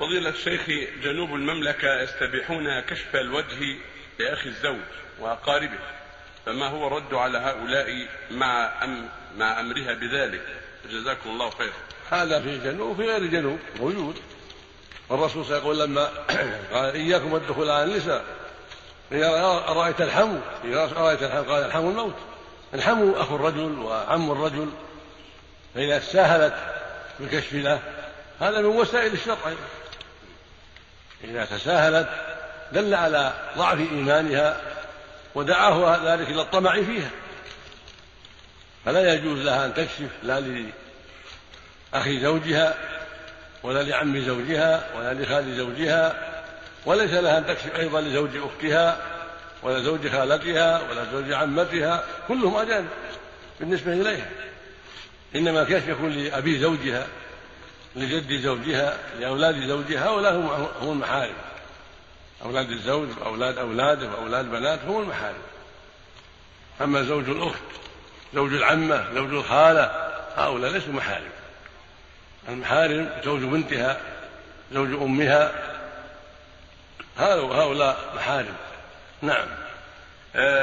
فضيلة الشيخ جنوب المملكة يستبيحون كشف الوجه لأخي الزوج وأقاربه فما هو الرد على هؤلاء مع أم مع أمرها بذلك؟ جزاكم الله خيرا هذا في جنوب وفي غير جنوب موجود. والرسول صلى الله عليه وسلم لما قال إياكم والدخول على النساء. إذا رأيت الحمو إذا رأيت الحمو قال الحمو الموت. الحمو أخو الرجل وعم الرجل. فإذا تساهلت بالكشف له هذا من وسائل الشرع إذا تساهلت دل على ضعف إيمانها ودعاه ذلك إلى الطمع فيها. فلا يجوز لها أن تكشف لا لأخي زوجها ولا لعم زوجها ولا لخال زوجها وليس لها أن تكشف أيضا لزوج أختها ولا زوج خالتها ولا زوج عمتها كلهم أجانب بالنسبة إليها. إنما الكشف يكون لأبي زوجها لجد زوجها لأولاد زوجها هؤلاء هم المحارم. أولاد الزوج وأولاد أولاده وأولاد بنات هم المحارم. أما زوج الأخت زوج العمة زوج الخالة هؤلاء ليسوا محارم. المحارم زوج بنتها زوج أمها. هؤلاء محارم. نعم.